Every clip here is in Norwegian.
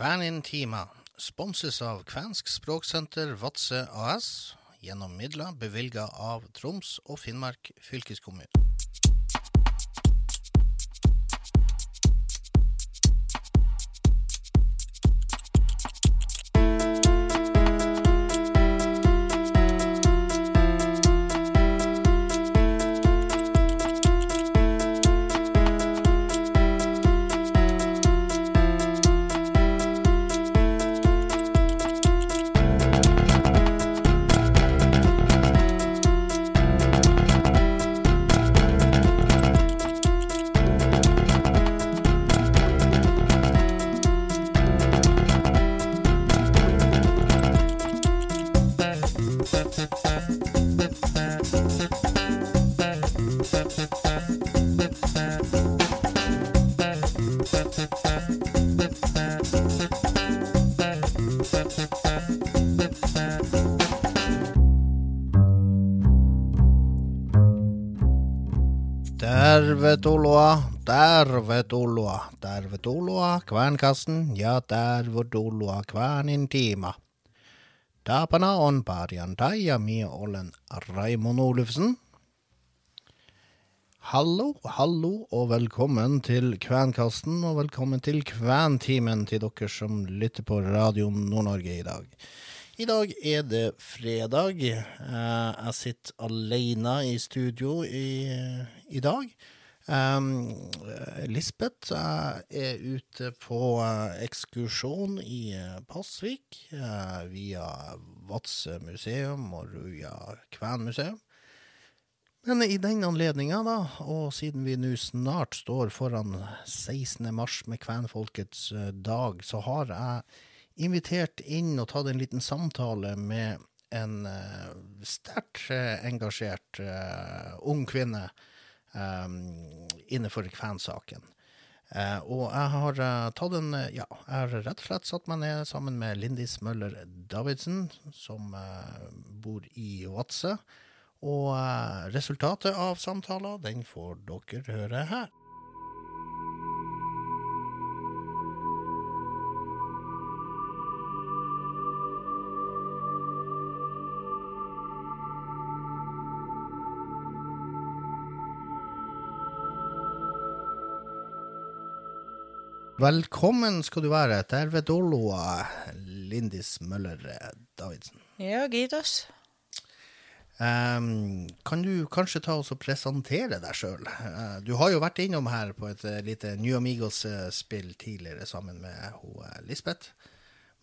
Kvænintima sponses av Kvensk språksenter Vadsø AS gjennom midler bevilga av Troms og Finnmark fylkeskommune. Tervetuloa, tervetuloa, tervetuloa Kvänkasten ja tervetuloa Kvänintima. Tapana on perjantai ja minä olen Raimond Olufsen. Hallo, hallo og velkommen til Kvenkasten, og velkommen til Kventimen til dere som lytter på Radio Nord-Norge i dag. I dag er det fredag. Eh, Jeg sitter alene i studio i, i dag. Um, Lisbeth eh, er ute på eh, ekskursjon i eh, Pasvik via Vadsø museum og Ruja Kven museum. Men i den anledninga, da, og siden vi nå snart står foran 16. mars med kvenfolkets dag, så har jeg invitert inn og tatt en liten samtale med en sterkt engasjert ung kvinne innenfor kvensaken. Uh, og jeg har uh, tatt en uh, Ja, jeg har rett og slett satt meg ned sammen med Lindis Møller Davidsen, som eh, bor i Vadsø. Og eh, resultatet av samtalen, den får dere høre her. Velkommen skal du være, Tervedoloa Lindis Møller Davidsen. Ja, Gidas. Um, kan du kanskje ta oss og presentere deg sjøl? du har jo vært innom her på et uh, lite New Amigos-spill tidligere sammen med ho, uh, Lisbeth.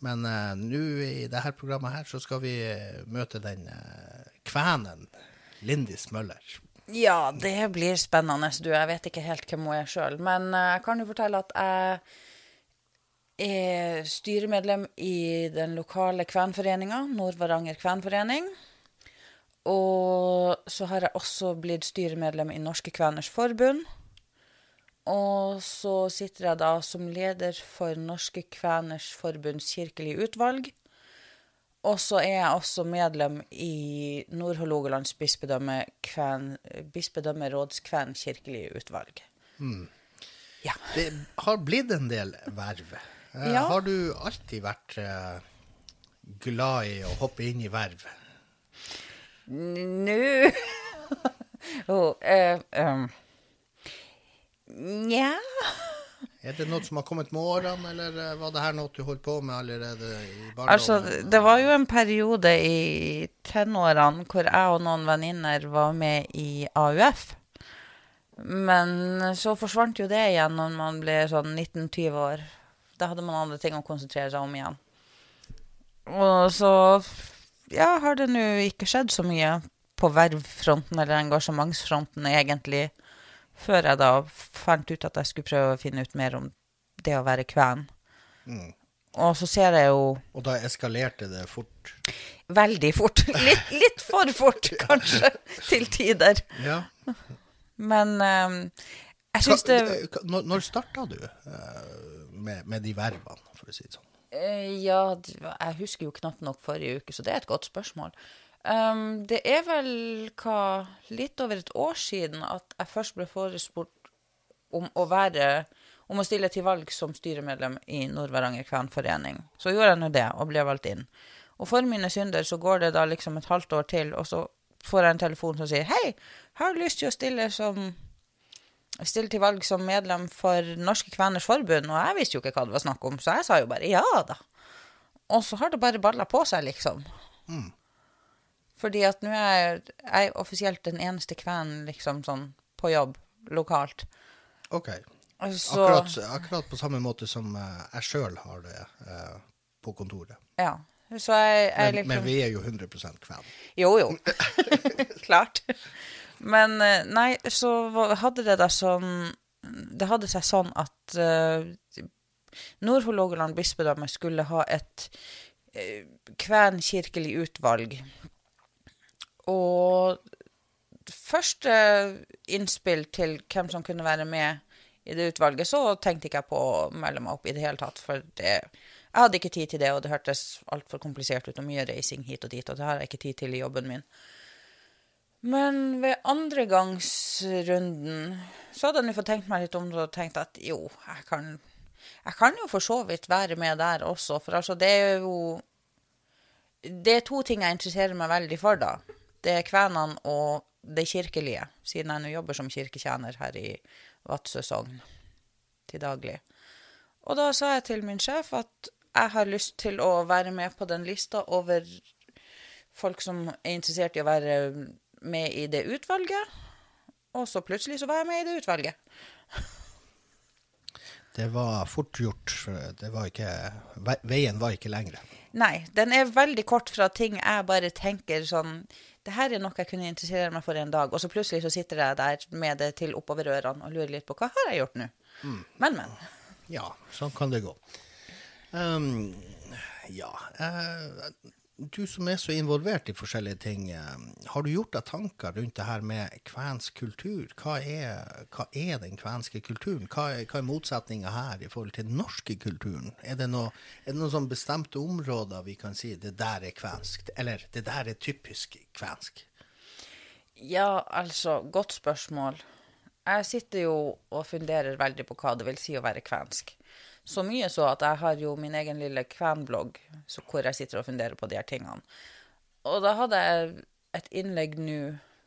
Men eh, nå i dette programmet her så skal vi eh, møte den eh, kvenen Lindis Møller. Ja, det blir spennende, du. Jeg vet ikke helt hvem hun er sjøl. Men eh, jeg kan jo fortelle at jeg er styremedlem i den lokale kvenforeninga, Nord-Varanger kvenforening. Og så har jeg også blitt styremedlem i Norske Kveners Forbund. Og så sitter jeg da som leder for Norske Kveners Forbunds kirkelige utvalg. Og så er jeg også medlem i Nord-Hålogalands bispedømme, kven, bispedømme rådskven kirkelige utvalg. Ja. Det har blitt en del verv. Eh, Ja. Har du alltid vært eh, glad i å hoppe inn i verv? Nå oh, uh, um. Nja Er det noe som har kommet med årene, eller eh, var det her noe du holdt på med allerede i barndommen? Altså, det var jo en periode i tenårene hvor jeg og noen venninner var med i AUF. Men så forsvant jo det igjen når man ble sånn 19-20 år. Da hadde man andre ting å konsentrere seg om igjen. Og så ja, har det nå ikke skjedd så mye på vervfronten eller engasjementsfronten, egentlig, før jeg da fant ut at jeg skulle prøve å finne ut mer om det å være kven. Mm. Og så ser jeg jo Og da eskalerte det fort. veldig fort. Litt, litt for fort, kanskje, til tider. Ja. Men um, jeg syns det Når, når starta du eh, med, med de vervene, for å si det sånn? Eh, Ja, jeg husker jo knapt nok forrige uke, så det er et godt spørsmål. Ehm, det er vel hva Litt over et år siden at jeg først ble forespurt om å være om å stille til valg som styremedlem i Nord-Varanger Kvenforening. Så gjorde jeg nå det, og ble valgt inn. Og for mine synder så går det da liksom et halvt år til, og så får jeg en telefon som sier hei, har du lyst til å stille som stille til valg som medlem for Norske Kveners Forbund, og jeg visste jo ikke hva det var snakk om, så jeg sa jo bare ja da. Og så har det bare balla på seg, liksom. Mm. Fordi at nå er jeg, offisielt den eneste kven liksom sånn på jobb lokalt. OK. Så, Akkurat, akkurat på samme måte som eh, jeg sjøl har det eh, på kontoret. Ja. Så jeg, jeg Men, liksom men vi er jo 100 kven. Jo, jo. Klart. Men eh, nei, så hadde det da sånn Det hadde seg sånn at uh, Nord-Hålogaland bispedømme skulle ha et uh, kven utvalg. Og første innspill til hvem som kunne være med i det utvalget, så tenkte ikke jeg på å melde meg opp i det hele tatt. For det, jeg hadde ikke tid til det, og det hørtes altfor komplisert ut, og mye reising hit og dit, og det har jeg ikke tid til i jobben min. Men ved andregangsrunden så hadde jeg nå fått tenkt meg litt om det og tenkt at jo, jeg kan, jeg kan jo for så vidt være med der også. For altså, det er jo Det er to ting jeg interesserer meg veldig for, da. Det er kvenene og det kirkelige, siden jeg nå jobber som kirketjener her i Vadsø sogn til daglig. Og da sa jeg til min sjef at jeg har lyst til å være med på den lista over folk som er interessert i å være med i det utvalget. Og så plutselig så var jeg med i det utvalget. Det var fort gjort. Det var ikke, veien var ikke lengre. Nei, den er veldig kort fra ting jeg bare tenker sånn Det her er noe jeg kunne interessere meg for en dag, og så plutselig så sitter jeg der med det til oppover ørene og lurer litt på hva har jeg gjort nå? Men, men. Ja, sånn kan det gå. Um, ja eh, Du som er så involvert i forskjellige ting, eh, har du gjort deg tanker rundt det her med kvensk kultur? Hva er, hva er den kvenske kulturen? Hva er, hva er motsetninga her i forhold til den norske kulturen? Er det, noe, noen sånn bestemte områder vi kan si det der er kvensk, eller det der er typisk kvensk? Ja, altså, godt spørsmål. Jeg sitter jo og funderer veldig på hva det vil si å være kvensk. Så mye så at jeg har jo min egen lille kvenblogg hvor jeg sitter og funderer på de her tingene. Og da hadde jeg et innlegg nå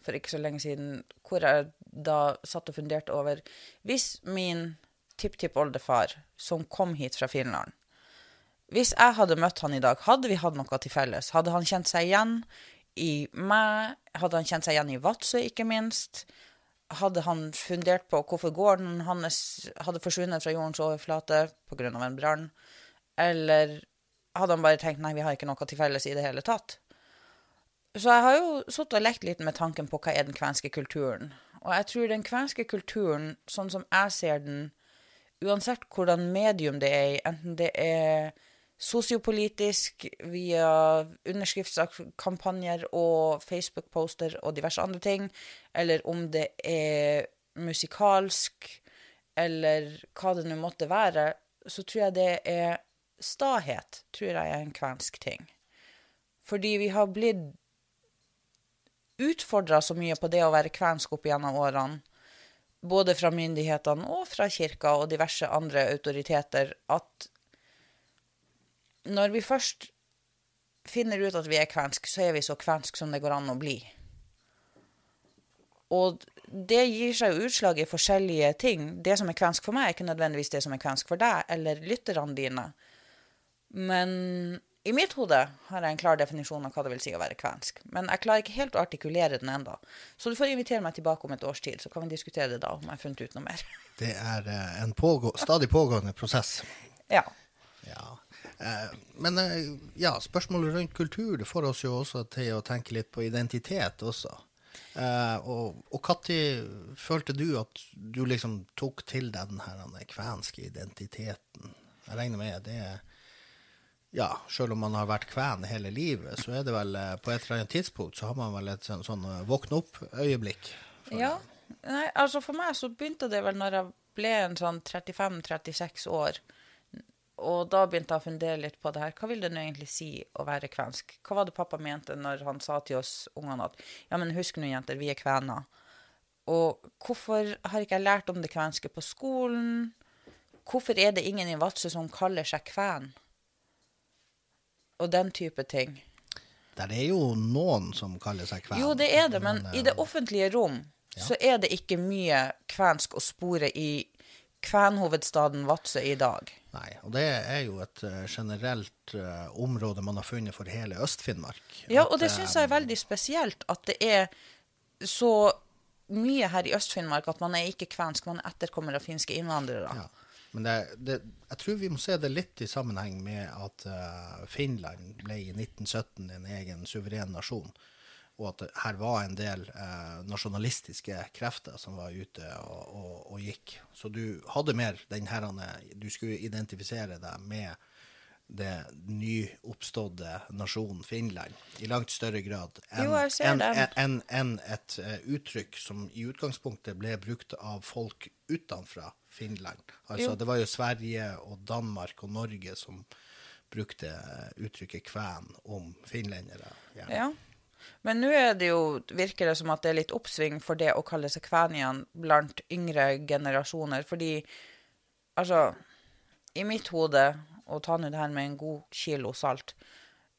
for ikke så lenge siden hvor jeg da satt og funderte over Hvis min tipptippoldefar, som kom hit fra Finland Hvis jeg hadde møtt han i dag, hadde vi hatt noe til felles? Hadde han kjent seg igjen i meg? Hadde han kjent seg igjen i Vadsø, ikke minst? Hadde han fundert på hvorfor gården hans hadde forsvunnet fra jordens overflate pga. en brann, eller hadde han bare tenkt nei, vi har ikke noe til felles i det hele tatt? Så jeg har jo sittet og lekt litt med tanken på hva er den kvenske kulturen. Og jeg tror den kvenske kulturen, sånn som jeg ser den, uansett hvordan medium det er i, enten det er sosiopolitisk via underskriftskampanjer og Facebook-poster og diverse andre ting, eller om det er musikalsk, eller hva det nå måtte være, så tror jeg det er stahet, tror jeg er en kvensk ting. Fordi vi har blitt utfordra så mye på det å være kvensk opp gjennom årene, både fra myndighetene og fra kirka og diverse andre autoriteter, at når vi først finner ut at vi er kvensk, så er vi så kvensk som det går an å bli. Og det gir seg jo utslag i forskjellige ting. Det som er kvensk for meg, er ikke nødvendigvis det som er kvensk for deg eller lytterne dine. Men i mitt hode har jeg en klar definisjon av hva det vil si å være kvensk. Men jeg klarer ikke helt å artikulere den enda. Så du får invitere meg tilbake om et års tid, så kan vi diskutere det da, om jeg har funnet ut noe mer. Det er eh, en pågå, stadig pågående prosess. ja. Ja. Eh, Men eh, ja, spørsmålet rundt kultur det får oss jo også til å tenke litt på identitet også. Eh, og og når følte du at du liksom tok til deg den her den kvenske identiteten? Jeg regner med det Ja, selv om man har vært kven hele livet, så er det vel på et eller annet tidspunkt så har man vel et sånn, sånn våkne opp-øyeblikk. Ja. Nei, altså for meg så begynte det vel når jeg ble en sånn 35-36 år. Og da begynte jeg å fundere litt på det her. Hva vil det nå egentlig si å være kvensk? Hva var det pappa mente når han sa til oss ungene at ja, men husk nå, jenter, vi er kvener. Og hvorfor har ikke jeg lært om det kvenske på skolen? hvorfor er det ingen i Vadsø som kaller seg kven? Og den type ting. Der er jo noen som kaller seg kven. Jo, det er det, men i det offentlige rom Ja. så er det ikke mye kvensk å spore i kvenhovedstaden Vadsø i dag. Nei, og det er jo et eh, generelt uh, område man har funnet for hele Øst-Finnmark. Ja, og det eh, syns jeg er veldig spesielt at det er så mye her i Øst-Finnmark at man er ikke kvensk, man er etterkommer av finske innvandrere. Ja. Men det, det, jeg tror vi må se det litt i sammenheng med at uh, Finland ble i 1917 en egen suveren nasjon. Og at det her var en del eh, nasjonalistiske krefter som var ute og, og, og gikk. Så du hadde mer den herrene Du skulle identifisere deg med det nyoppstådde nasjonen Finland i langt større grad enn en, en, enn et eh, uttrykk som i utgangspunktet ble brukt av folk utenfra Finland. Altså, Jo. det var jo Sverige og Danmark og Norge som brukte eh, uttrykket kven om finlendere. gjerne. Ja. Men nå er det jo, virker det som at det er litt oppsving for det å kalle seg kven igjen blant yngre generasjoner. Fordi, altså, i mitt hode, og ta nå det her med en god kilo salt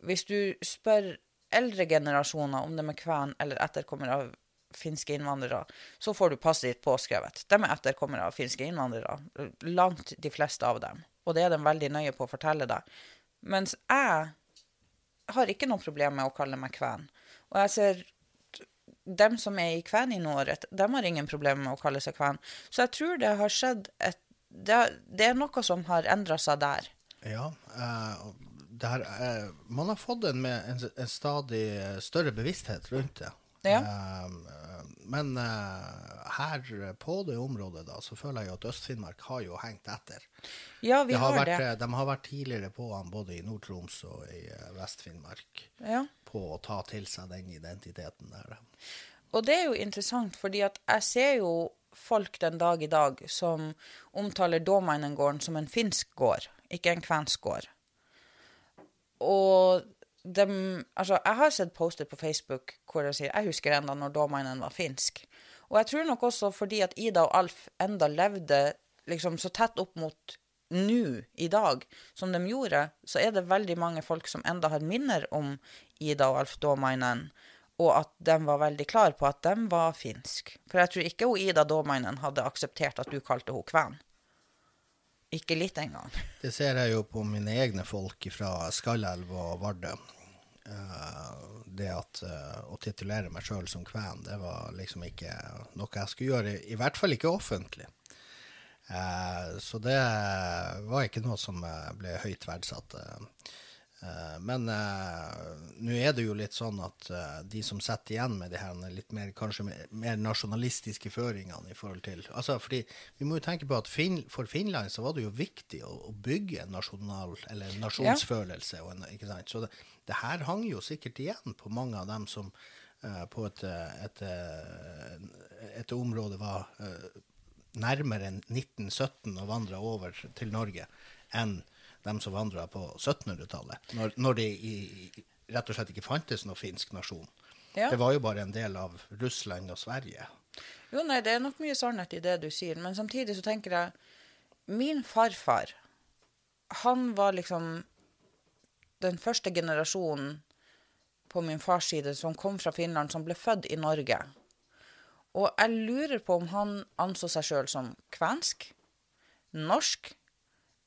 Hvis du spør eldre generasjoner om de er kven eller etterkommere av finske innvandrere, så får du passet ditt påskrevet. De er etterkommere av finske innvandrere. Langt de fleste av dem. Og det er de veldig nøye på å fortelle deg. Mens jeg har ikke noe problem med å kalle meg kven. Og jeg ser dem som er i kven i Nåret, de har ingen problemer med å kalle seg kven. Så jeg tror det har skjedd et Det, det er noe som har endra seg der. Ja, Uh, der, uh, eh, man har fått en, med en, en stadig større bevissthet rundt det. Ja. Uh, men eh, her på det området da, så føler jeg jo at Øst-Finnmark har jo hengt etter. Ja, vi Det har har vært, det. eh, De har vært tidligere på han både i Nord-Troms og i eh, Vest-Finnmark Ja. på å ta til seg den identiteten der. Og det er jo interessant, fordi at jeg ser jo folk den dag i dag som omtaler Dåmainengården som en finsk gård, ikke en kvensk gård. Og de, altså, jeg har sett poster på Facebook hvor de sier jeg husker enda når Domeinen var finsk. Og jeg tror nok også fordi at Ida og Alf enda levde liksom så tett opp mot nå i dag som de gjorde, så er det veldig mange folk som enda har minner om Ida og Alf Dåmainen, og at de var veldig klar på at de var finsk. For jeg tror ikke hun Ida Dåmainen hadde akseptert at du kalte henne kven. Ikke litt engang. Det ser jeg jo på mine egne folk fra Skallelv og Vardø. Eh, det at eh, å titulere meg sjøl som kven, det var liksom ikke noe jeg skulle gjøre, i hvert fall ikke offentlig. Eh, så det var ikke noe som ble høyt verdsatt. Eh. Men eh, nå er det jo litt sånn at eh, de som sitter igjen med de her litt mer, kanskje mer, nasjonalistiske føringene i forhold til altså fordi Vi må jo tenke på at fin, for Finland så var det jo viktig å, å bygge en nasjonal, eller nasjonsfølelse. Og en, ikke sant? Så det, det her hang jo sikkert igjen på mange av dem som eh, på et, et, et, et område var eh, nærmere 1917 og vandra over til Norge enn dem som vandra på 1700-tallet, når, når det i, rett og slett ikke fantes noen finsk nasjon. Ja. Det var jo bare en del av Russland og Sverige. Jo, nei, det er nok mye sannhet i det du sier, men samtidig så tenker jeg Min farfar, han var liksom den første generasjonen på min fars side som kom fra Finland, som ble født i Norge. Og jeg lurer på om han anså seg sjøl som kvensk, norsk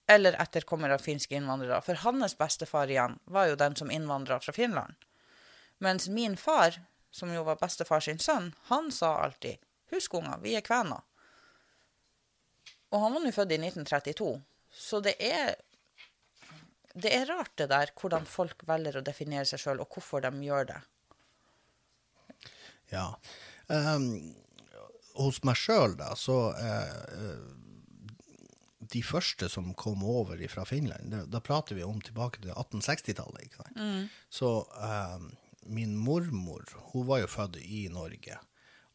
eller etterkommer av finske innvandrere. For hans bestefar igjen var jo den som innvandra fra Finland. Mens min far, som jo var bestefar sin sønn, han sa alltid 'Husk, unger, vi er kvener'. Og han var nå født i 1932, så det er Det er rart, det der, hvordan folk velger å definere seg sjøl, og hvorfor de gjør det. Ja. Um, hos meg sjøl, da, så eh, De første som kom over fra Finland, det, da prater vi om tilbake til 1860-tallet. ikke sant? Så um, min mormor hun var jo født i Norge.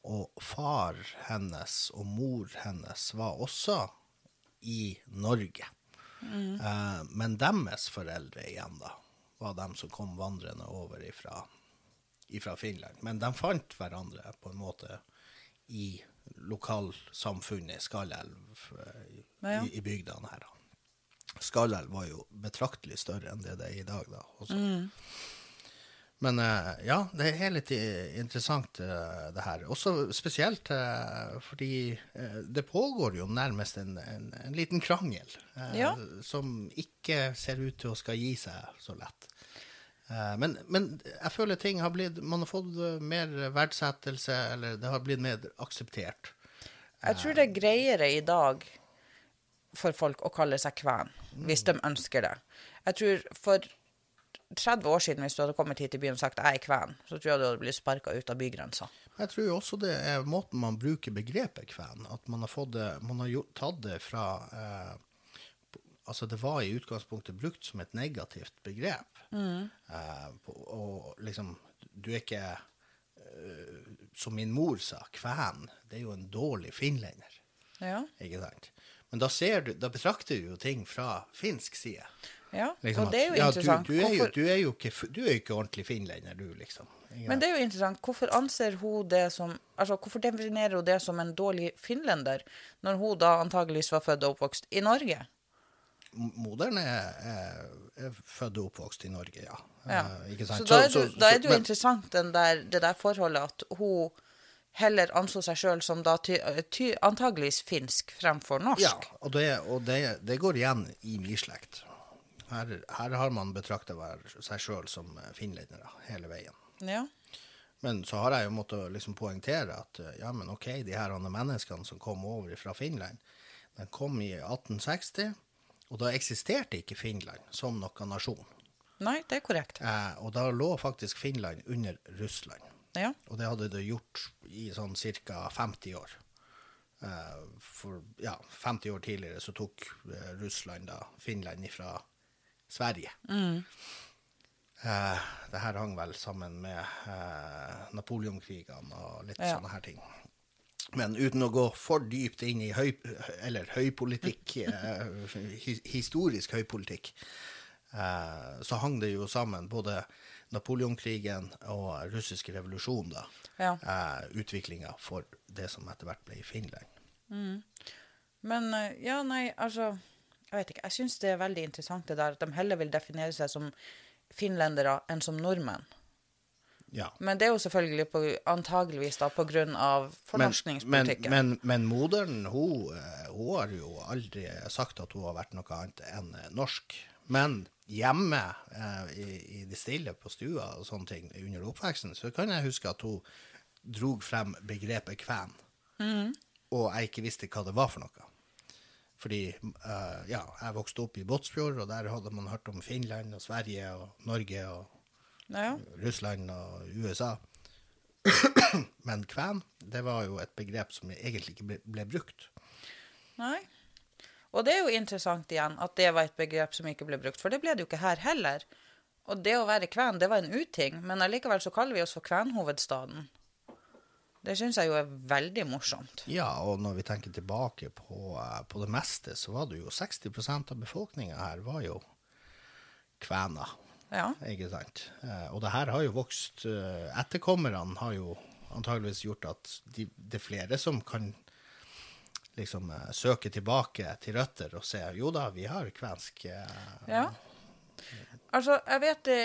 Og far hennes og mor hennes var også i Norge. Eh, men deres foreldre igjen, da, var dem som kom vandrende over ifra, ifra Finland. Men de fant hverandre på en måte i lokalsamfunnet Skallelv eh, i, Ja, ja. i, i bygdene her. da. Skallelv var jo betraktelig større enn det det er i dag, da. Også. Men eh, ja, det er litt interessant, eh, det her. Også spesielt eh, fordi det pågår jo nærmest en, en, en liten krangel Ja. som ikke ser ut til å skal gi seg så lett. Men, men jeg føler ting har blitt Man har fått mer verdsettelse, eller det har blitt mer akseptert. Jeg tror det er greiere i dag for folk å kalle seg kven, hvis de ønsker det. Jeg tror for 30 år siden, hvis du hadde kommet hit til byen og sagt jeg er kven, så tror jeg du hadde blitt sparka ut av bygrensa. Jeg tror også det er måten man bruker begrepet kven, at man har, fått det, man har gjort, tatt det fra eh, Altså, det var i utgangspunktet brukt som et negativt begrep. Eh, og liksom Du er ikke eh, Som min mor sa, kven. Det er jo en dårlig finlender. Ja, Ikke sant? Men da, ser du, da betrakter du jo ting fra finsk side. ja. Liksom og det er jo at, ja, interessant. Du, du, er jo, du, er jo ikke, du er jo ikke ordentlig finlender, du, liksom. Ingen men det er jo interessant. Hvorfor anser hun det som Altså, hvorfor definerer hun det som en dårlig finlender, når hun da antageligvis var født og oppvokst i Norge? Moderen er, er, født og oppvokst i Norge, ja. Ja. Eh, Så da er, det jo men- interessant den der, det der forholdet at hun heller anså seg sjøl som da ty, ty, antageligvis finsk fremfor norsk. Ja, og, det, og det, det går igjen i min slekt. Her, her har man betrakta seg sjøl som eh, finlendere hele veien. Ja. Men så har jeg jo måttet liksom poengtere at eh, ja, men ok, de her menneskene som kom over fra Finland, de kom i 1860, og da eksisterte ikke Finland som noen nasjon. Nei, det er korrekt. Eh, og da lå faktisk Finland under Russland. Ja. Og det hadde det gjort i sånn ca. 50 år. Eh, for ja, 50 år tidligere så tok eh, Russland da Finland ifra Sverige. Eh, det her hang vel sammen med eh, Napoleonkrigene og litt Ja. sånne her ting. Men uten å gå for dypt inn i høy, eller høypolitikk, eh, historisk høypolitikk, eh, så hang det jo sammen både Napoleonkrigen og russiske revolusjon, da. Ja. Eh, Utviklinga for det som etter hvert ble i Finland. Men eh, ja, nei, altså Jeg vet ikke. Jeg syns det er veldig interessant det der at de heller vil definere seg som finlendere enn som nordmenn. Ja. Men det er jo selvfølgelig på, antageligvis da på grunn av Men, men, fornorskningspolitikken. men, men moderen, hun, eh, hun har jo aldri sagt at hun har vært noe annet enn norsk. Men hjemme eh, i, i det stille på stua og sånne ting under oppveksten, så kan jeg huske at hun drog frem begrepet kven. Og jeg ikke visste hva det var for noe. Fordi eh, ja, jeg vokste opp i Båtsfjord, og der hadde man hørt om Finland og Sverige og Norge og ja. Russland og USA. Men kven, det var jo et begrep som egentlig ikke ble, ble brukt. Nei. Og det er jo interessant igjen at det var et begrep som ikke ble brukt, for det ble det jo ikke her heller. Og det å være kven, det var en uting, men allikevel så kaller vi oss for kvenhovedstaden. Det syns jeg jo er veldig morsomt. Ja, og når vi tenker tilbake på, eh, på det meste, så var det jo 60% av befolkninga her var jo kvener. Ja. Ikke sant? Eh, Og det her har jo vokst eh, Etterkommerne har jo antageligvis gjort at de, det er flere som kan liksom eh, søke tilbake til røtter og se jo da, vi har kvensk eh, Ja. Altså, jeg vet det,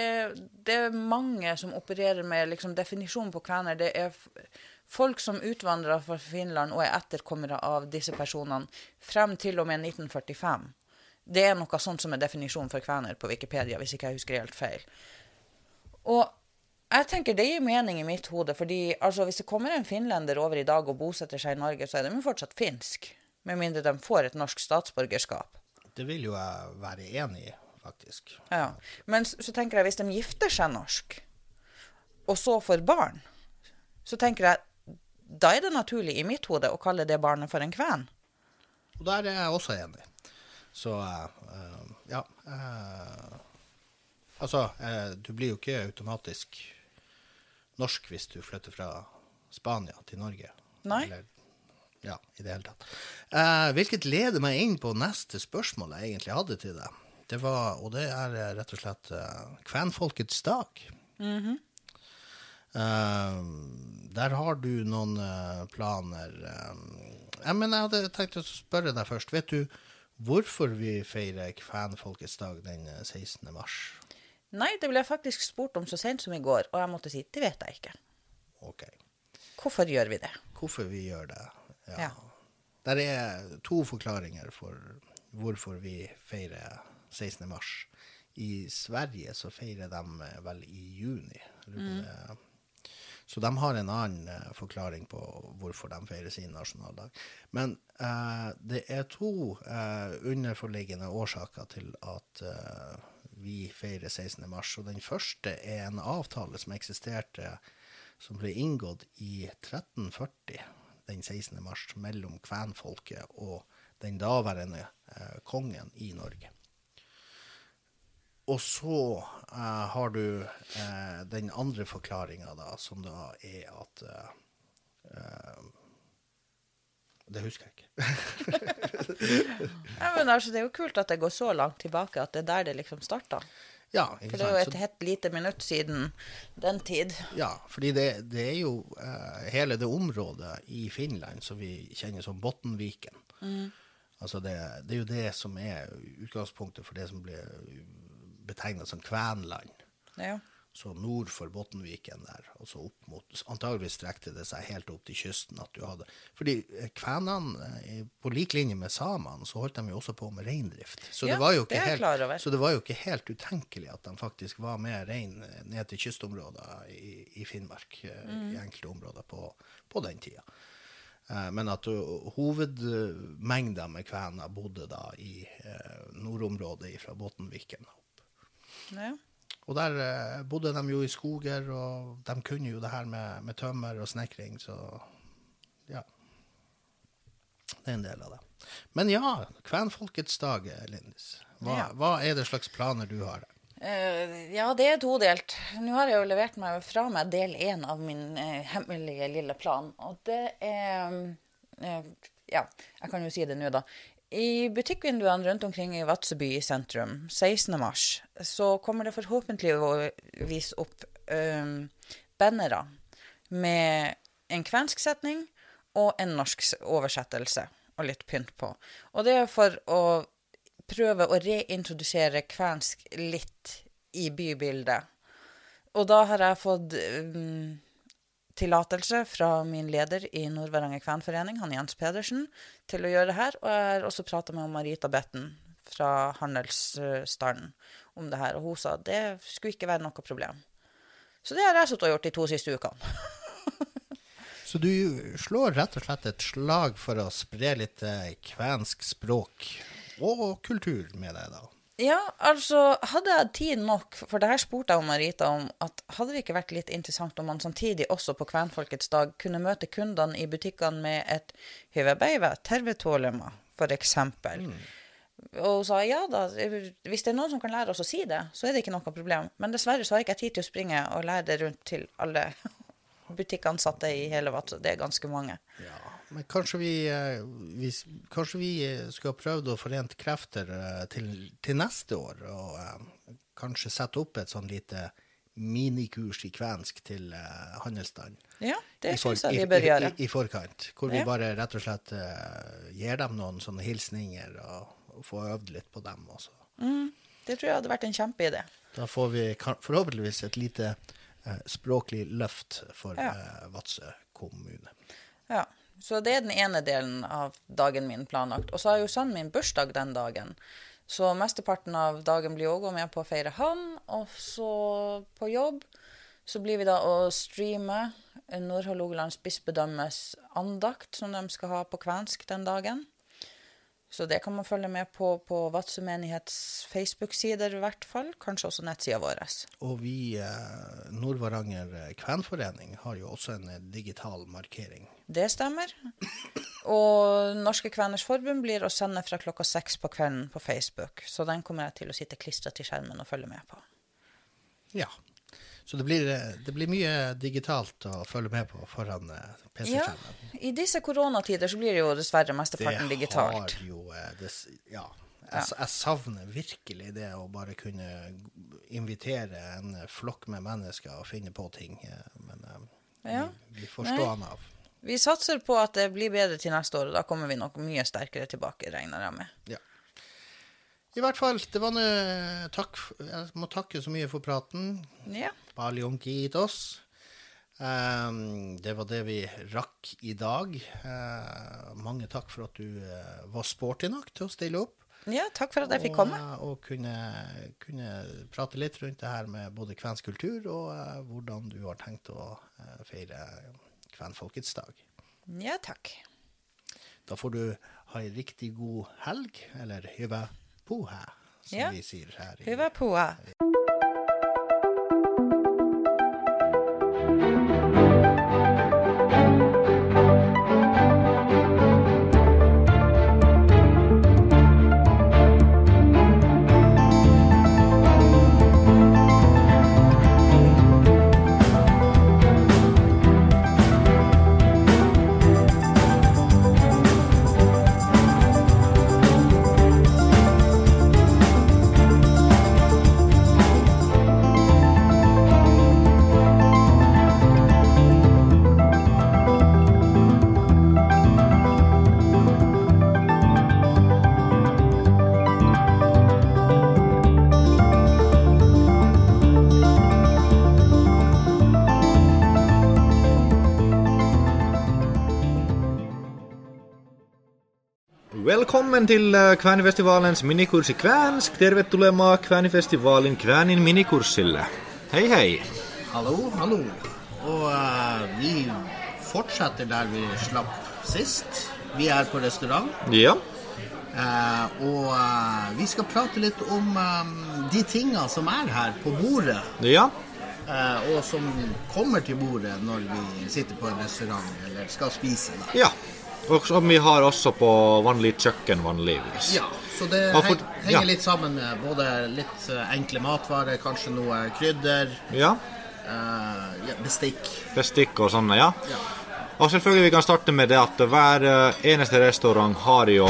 det er mange som opererer med liksom, definisjonen på kvener. Det er folk som utvandrer fra Finland og er etterkommere av disse personene frem til og med 1945. Det er noe sånt som er definisjonen for kvener på Wikipedia, hvis ikke jeg husker helt feil. Og jeg tenker det gir mening i mitt hode, fordi altså, hvis det kommer en finlender over i dag og bosetter seg i Norge, så er de jo fortsatt finsk. Med mindre de får et norsk statsborgerskap. Det vil jo jeg være enig i, faktisk. Ja. Men så, så tenker jeg, hvis de gifter seg norsk, og så får barn, så tenker jeg da er det naturlig i mitt hode å kalle det barnet for en kven. Og der er jeg også enig. Så eh, ja. Uh, altså, du blir jo ikke automatisk norsk hvis du flytter fra Spania til Norge. Nei. Eller, ja, i det hele tatt. Eh, hvilket leder meg inn på neste spørsmål jeg egentlig hadde til deg. Det var, og det er eh, rett og slett eh, kvenfolkets dag. Eh, der har du noen eh, planer. eh. Ja, men jeg hadde tenkt å spørre deg først. Vet du hvorfor vi feirer kvenfolkets dag den eh, 16. mars? Nei, det ble jeg faktisk spurt om så sent som i går, og jeg måtte si det vet jeg ikke. Ok. Hvorfor gjør vi det? Hvorfor vi gjør det? Ja. Der er to forklaringer for hvorfor vi feirer 16. mars. I Sverige så feirer de eh, vel i juni. Det- Så de har en annen eh, forklaring på hvorfor de feirer sin nasjonaldag. Men eh, det er to eh, underforliggende årsaker til at eh, vi feirer 16. mars. Og den første er en avtale som eksisterte, som ble inngått i 1340, den 16. mars, mellom kvenfolket og den daværende eh, kongen i Norge. Og så eh, har du eh, den andre forklaringa, da, som da er at eh, eh, Det husker jeg ikke. Ja, men altså, Det er jo kult at det går så langt tilbake at det er der det liksom starta. Ja, For det er jo et helt lite minutt siden den tid. Ja, fordi det, det er jo uh, hele det området i Finland som vi kjenner som Bottenviken. Altså det, det er jo det som er utgangspunktet for det som blir betegna som Kvenland. Ja. Så nord for Bottenviken der, og så opp mot Antagelig strekte det seg helt opp til kysten. at du hadde, Fordi eh, kvenene, eh, på lik linje med samene, så holdt de jo også på med reindrift. Så, Ja, det var jo ikke helt, så det var jo ikke helt utenkelig at de faktisk var med rein eh, ned til kystområder i, i Finnmark, Mm. i enkelte områder på, på den tida. Men at hovedmengda med kvener bodde da i nordområdet fra Bottenviken opp. ja. Og der eh, bodde de jo i skoger, og de kunne jo det her med, med tømmer og snekring, så ja. Det er en del av det. Men ja, kvenfolkets dag, Lindis. Hva, Ja. hva er det slags planer du har? Uh, ja, det er todelt. Nå har jeg jo levert meg fra meg del én av min uh, hemmelige lille plan. Og det er uh, Ja, jeg kan jo si det nå, da. I butikkvinduene rundt omkring i Vadsøby sentrum 16. mars, så kommer det forhåpentligvis opp um, bannere med en kvensk setning og en norsk oversettelse og litt pynt på. Og det er for å prøve å reintrodusere kvensk litt i bybildet. Og da har jeg fått um, tillatelse fra min leder i Nordvaranger kvenforening, han Jens Pedersen, til å gjøre det her. Og jeg har også prata med Marita Betten fra handelsstanden om det her, og hun sa det skulle ikke være noe problem. Så det har jeg sittet og gjort de to siste ukene. Så du slår rett og slett et slag for å spre litt eh, kvensk språk og kultur med deg, da. Ja, altså, hadde jeg tid nok, for det her spurte jeg om Marita om, at hadde det ikke vært litt interessant om man samtidig også på Kvenfolkets dag kunne møte kundene i butikkene med et hyvebeive, tervetålema, for eksempel. Og hun sa ja da, hvis det er noen som kan lære oss å si det, så er det ikke noe problem. Men dessverre så har jeg ikke tid til å springe og lære det rundt til alle butikkansatte i hele Vadsø. Det er ganske mange. Ja, men kanskje vi, eh, vi, kanskje vi eh, skulle ha prøvd å forent krefter eh, til, til neste år, og eh, kanskje sette opp et sånn lite minikurs i kvensk til eh, handelsstanden. Ja, det I syns jeg vi bør i, gjøre. I, I forkant, hvor vi bare rett og slett eh, gir dem noen sånne hilsninger og, og får øvd litt på dem også. Mm, det tror jeg hadde vært en kjempeidé. Da får vi forhåpentligvis et lite eh, språklig løft for Ja. Vadsø kommune. Ja, så det er den ene delen av dagen min planlagt. Og så har jo sønnen min bursdag den dagen. Så mesteparten av dagen blir òg med på å feire han. Og så på jobb så blir vi da å streame Nord-Hålogalands bispedømmes andakt, som de skal ha på kvensk den dagen. Så det kan man følge med på på Vadsø menighets Facebook-sider i hvert fall. Kanskje også nettsida vår. Og vi, eh, Nord-Varanger eh, kvenforening, har jo også en eh, digital markering. Det stemmer. Og Norske Kveners Forbund blir å sende fra klokka seks på kvelden på Facebook. Så den kommer jeg til å sitte klistra til skjermen og følge med på. Ja. Så det blir, det blir mye digitalt å følge med på foran eh, Ja, PC-skjermen. I disse koronatider så blir det jo dessverre mesteparten digitalt. har jo eh, det, Ja. Jeg, jeg savner virkelig det å bare kunne invitere en flokk med mennesker og finne på ting. eh, Men Ja. vi, vi får stå an av. Vi satser på at det blir bedre til neste år, og da kommer vi nok mye sterkere tilbake, regner jeg med. Ja. I hvert fall, det var noe, takk Jeg må takke så mye for praten. Ja. Paljonkitos. Um, det var det vi rakk i dag. Uh, mange takk for at du uh, var sporty nok til å stille opp. ja, takk for at jeg fikk komme. Og, og kunne, kunne prate litt rundt det her med både kvensk kultur og uh, hvordan du har tenkt å eh, feire kvenfolkets dag. Ja, takk. Da får du ha ei riktig god helg, eller hyvä puhä, som Ja. vi sier her. i- puha. Velkommen til äh, Kväänifestivalens minikurs i kväänsk. Tervetuloa Kväänifestivaalin Kväänin minikurssille. Hei hei. Hallo, hallo. Og uh, vi fortsetter der vi slapp sist. Vi er på restaurant. Ja. Uh, og uh, vi skal prate litt om um, de tinga som er her på bordet. Ja. eh, og som kommer til bordet når vi sitter på en restaurant eller skal spise. Da. Ja. Og som vi har også på vanlig kjøkken vanligvis. Ja, så det for- henger ja. litt sammen med både litt eh, enkle matvarer, kanskje noe krydder, Ja. Uh, bestikk. Bestikk og sånne, ja. Ja. Og selvfølgelig vi kan starte med det at hver eh, eneste restaurant har jo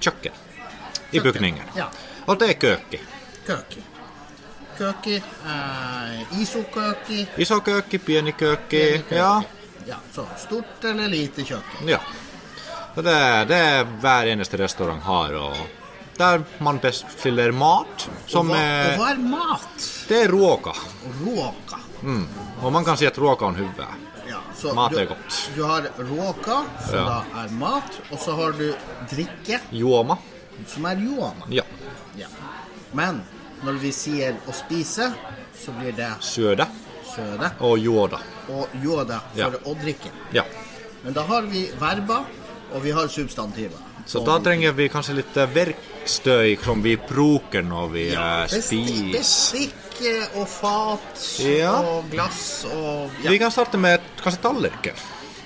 kjøkken i bygningen. ja. Og det er køki. Køki. Køki, uh, isokøki Isokøki, pienikøki, pieni køki. køki. Ja. Ja. Så stort eller lite kjøkken. Ja. Så det, det er hver eneste restaurant har, og der man bestiller mat, som og, hva, er og hva er mat? Det er råka. Råka. Mm. Og man kan si at ruoka er hyvää. Ja, så Mat du, er godt. Du har råka, som Ja. da er mat, og så har du drikke, Juoma. som er juoma. Ja. Ja. Men når vi sier å spise, så blir det Søde søde og jorda. og jorda for Ja. å drikke. Ja. Men da har vi verba, og vi har substantiver. Så da trenger vi kanskje litt eh, verkstøy som vi bruker når vi ja, eh, spiser. bestikk eh, og fat Ja. og glass og ja. Vi kan starte med kanskje tallerken.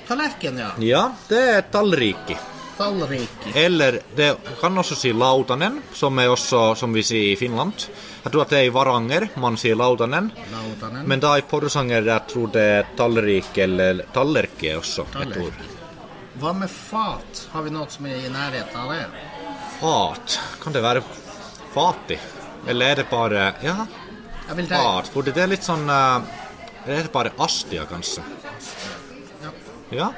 Tallerken, ja. Ja, det er tallriki. Tallriki. Eller det kan også si lautanen, som er også som vi sier i Finland. Jeg tror at det er i Varanger man sier lautanen. Lautanen. Men da i Porsanger jeg tror det er tallrik eller tallerke er også Tallerke. Hva med fat? Har vi noe som er i nærheten av det? Fat, kan det være fati? Eller er det bare Ja, vil fat. For det er litt sånn Er Det bare astia, kanskje. Ja. Ja.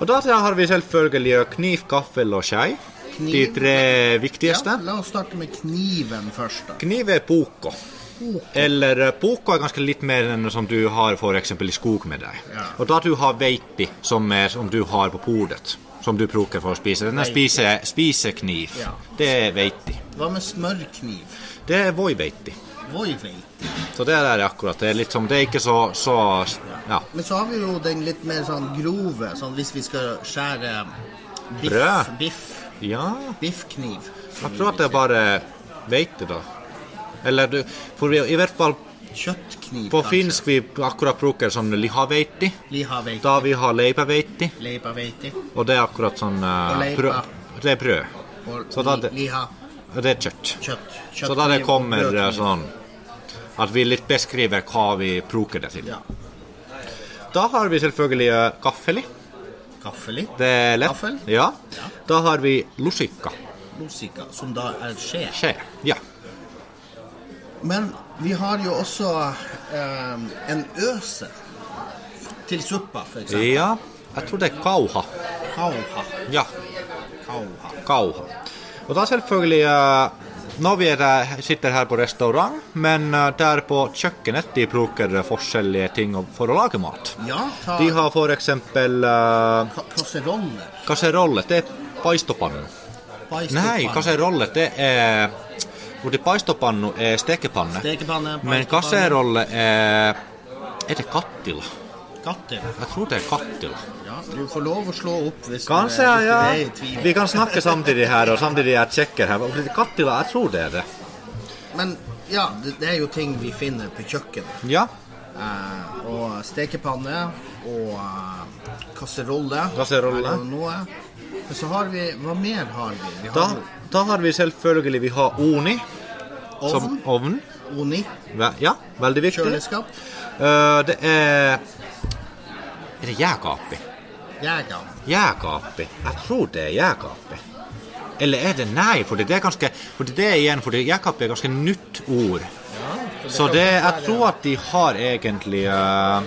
Og da har vi selvfølgelig kniv, gaffel og skje. De tre viktigste. Ja, la oss starte med kniven først, da. Kniv er poko. Eller eh, poko er ganske litt mer enn som du har eksempel i skog med deg. Ja. Og da du har veipi, som, er, som du har på bordet, som du bruker for å spise. Den er Veiti. spise, spisekniv. Ja. Det er veipi. Hva med smørkniv? Det er voiveiti. Voiveiti. Så det der er akkurat. Det er litt som Det er ikke så, så Ja. Men så har vi jo den litt mer sånn grove, sånn hvis vi skal skjære biff. Brød. Biff. ja. Biffkniv. Jeg tror at det er bare veite, da. Eller du For i, i hvert fall. Kjøttkniv, på finsk vi akkurat bruker sånn. Lihaveiti. Da vi har leipaveiti. Og det er akkurat sånn uh, Og leipa. brød. Det er brød. Og Så da li, det- liha. Det er kjøtt. Kjøtt. Så da det kommer eh, sånn At vi litt beskriver hva vi bruker det til. Ja. Da har vi selvfølgelig gaffeli. gaffel i. Gaffel i. Det er lett. Gaffel? Ja. Ja. Da har vi lusika. lusika, som da er skje. Skje. Ja. Men vi har jo også eh, en øse til suppa, eksempel. Ja, jeg tror det er kauha. Kauha. Ja, Kauha. kauha. Og da selvfølgelig eh, Når vi er sitter her på restaurant, men eh, der på kjøkkenet de bruker forskjellige ting for å lage mat. Ja, ta De har for eksempel uh, ka- kasseroller. kasserolle. Det er paistopannu. Nei, kasserolle det er Fordi paistopannu er stekepanne. Stekepanne, Men kasserolle er Er det kattila? Kattila? Jeg tror det er kattila. Du får lov å slå opp hvis, Kanskje, du, ja. er i tvil. Vi kan snakke samtidig her, og samtidig jeg sjekker her. Kattila, jeg tror det er det. Men ja, det, det er jo ting vi finner på kjøkkenet. Ja. Eh, og stekepanne og eh, kasserolle. Kasserolle. Er noe? Men så har vi Hva mer har vi? Vi Da, har da har vi selvfølgelig vi har oni som ovn, ovn. oni, Ja, veldig viktig. kjøleskap, Uh, det er Er det jægapi? Jeger. Jääkaappi? Jeg tror det er jääkaappi. Eller er det nei? For det er ganske For det er igjen, for jægapi er ganske nytt ord. Ja, det Så det, jeg tror at de har egentlig uh,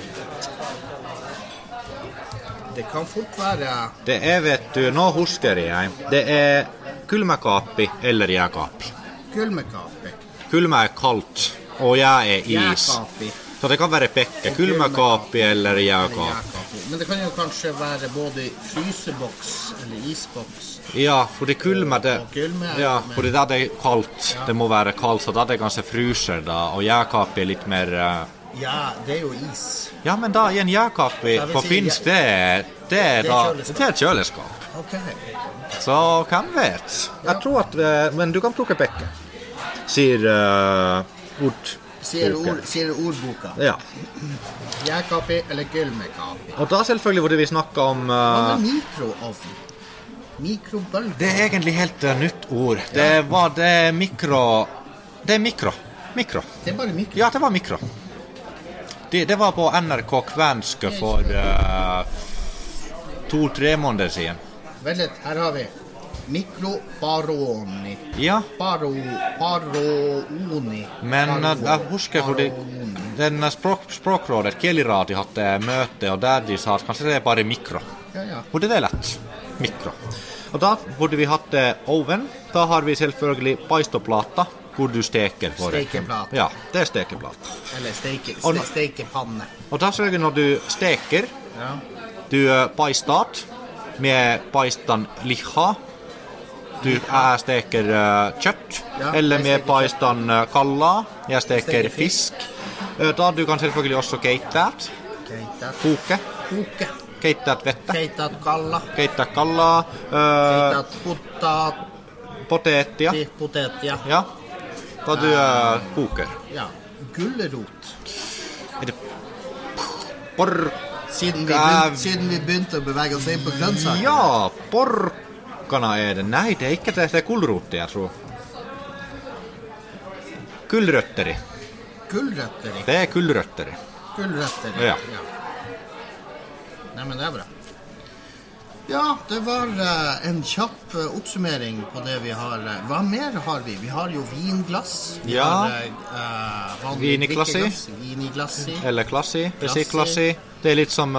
Det kan fort være Det er, vet du, nå husker jeg. Det er kulmekapi eller jægapi. kulmekapi. Kulme er kaldt, og jeg er is. Jækapi. Så det kan være Bekke. Kulmekapi eller jækapi. Men det kan jo kanskje være både fryseboks eller isboks. Ja, for det det Og det. er- Ja, fordi da det er kaldt. Det må være kaldt, så da er det kanskje fryser, da. Og jækapi er litt mer eh, Ja, det er jo is. Ja, men da i en Jeg på si finsk, det er Det er, Det er da, det er et kjøleskap. Okay. Så hvem vet? Jeg tror at eh, Men du kan plukke bekken, sier uh, ord. Sier, ord, sier ordboka. Ja. Jækapi eller kulmekapi. Og da selvfølgelig hvor vi snakker om Hva eh, med mikroovn? Mikrobølge? Det er egentlig helt uh, nytt ord. Det var det mikro Det er mikro. Mikro. Det er bare mikro. Ja, det var mikro. Det, det var på NRK Kvensk for uh, to-tre måneder siden. Vent litt, her har vi mikrobaroni. Ja, Baro, baroni. men eh, jeg husker fordi baroni. den eh, språk, Språkrådet, Kieliradi, hadde møte, og der de sa at kanskje det er bare mikro. Ja, ja. Burde det lett. Mikro. Og da burde vi hatt eh, oven. Da har vi selvfølgelig paistoplata, hvor du steker. Stekeplate. Ja, det er stekeplate. Eller steke, ste, stekepanne. Og da sørger når du steker, Ja. du eh, paistat med paistan liha. Du jeg steker eh, kjøtt, Ja, eller jeg med steker paistan eh, kalla. Jeg steker Steker fisk. fisk. Eh, Da du kan selvfølgelig også keittat, Keitat. koke. Koke. Keittat vette. Keitat kalla. Keittat kalla. eh, Keitat potat. potet, ja. Potet, ja. ja. Da du eh, koker. ja. Gulrot. Er det Porr... Siden vi, Gav- begynte, siden vi begynte å bevege oss inn på grønnsaker. Ja, porkana er det. Nei, det er ikke det. Det er gulrot, jeg tror. Gulrøtteri. Gulrøtter i. Det er gulrøtteri. Gulrøtter i. Ja. Nei, men det er bra. Ja, det var eh, en kjapp eh, oppsummering på det vi har. eh, hva mer har vi? Vi har jo vinglass. Vi Ja. har vanlig Viniglassi. drikkeglass, Eller klassi. Klassi. Vesiklassi. Det er litt som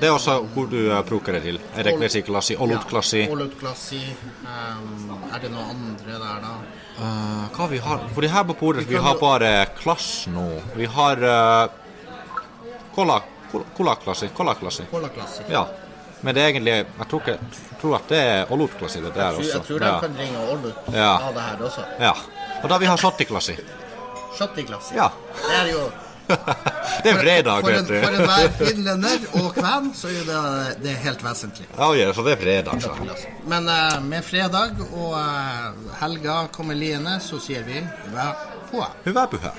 Det er også hvor du bruker det til. Er det vesiklassi? Olutklassi. Ja, Olutklassi. Um, er det noe andre der, da? Uh, hva vi har For det her på bordet, Vi vi har bare klass nå. Vi har uh, cola, cola-klassi. Cola-klassi. Colaklassi. Ja. Men det er egentlig Jeg tror, ikke, jeg tror at det er olutklassi det der Jeg tror- også. Jeg tror de ja. kan ringe Olut Ja. av det her også. ja. Og da vi har shottiklassi. Shottiglassi. Ja. Det er jo Det er fredag, for, vet du. for enhver finlender og kven, så er det, det er helt vesentlig. Ja, ja, så det er fredag, så. Men uh, med fredag og uh, helga kommer liende, så sier vi hva på. Hyvää pyhää.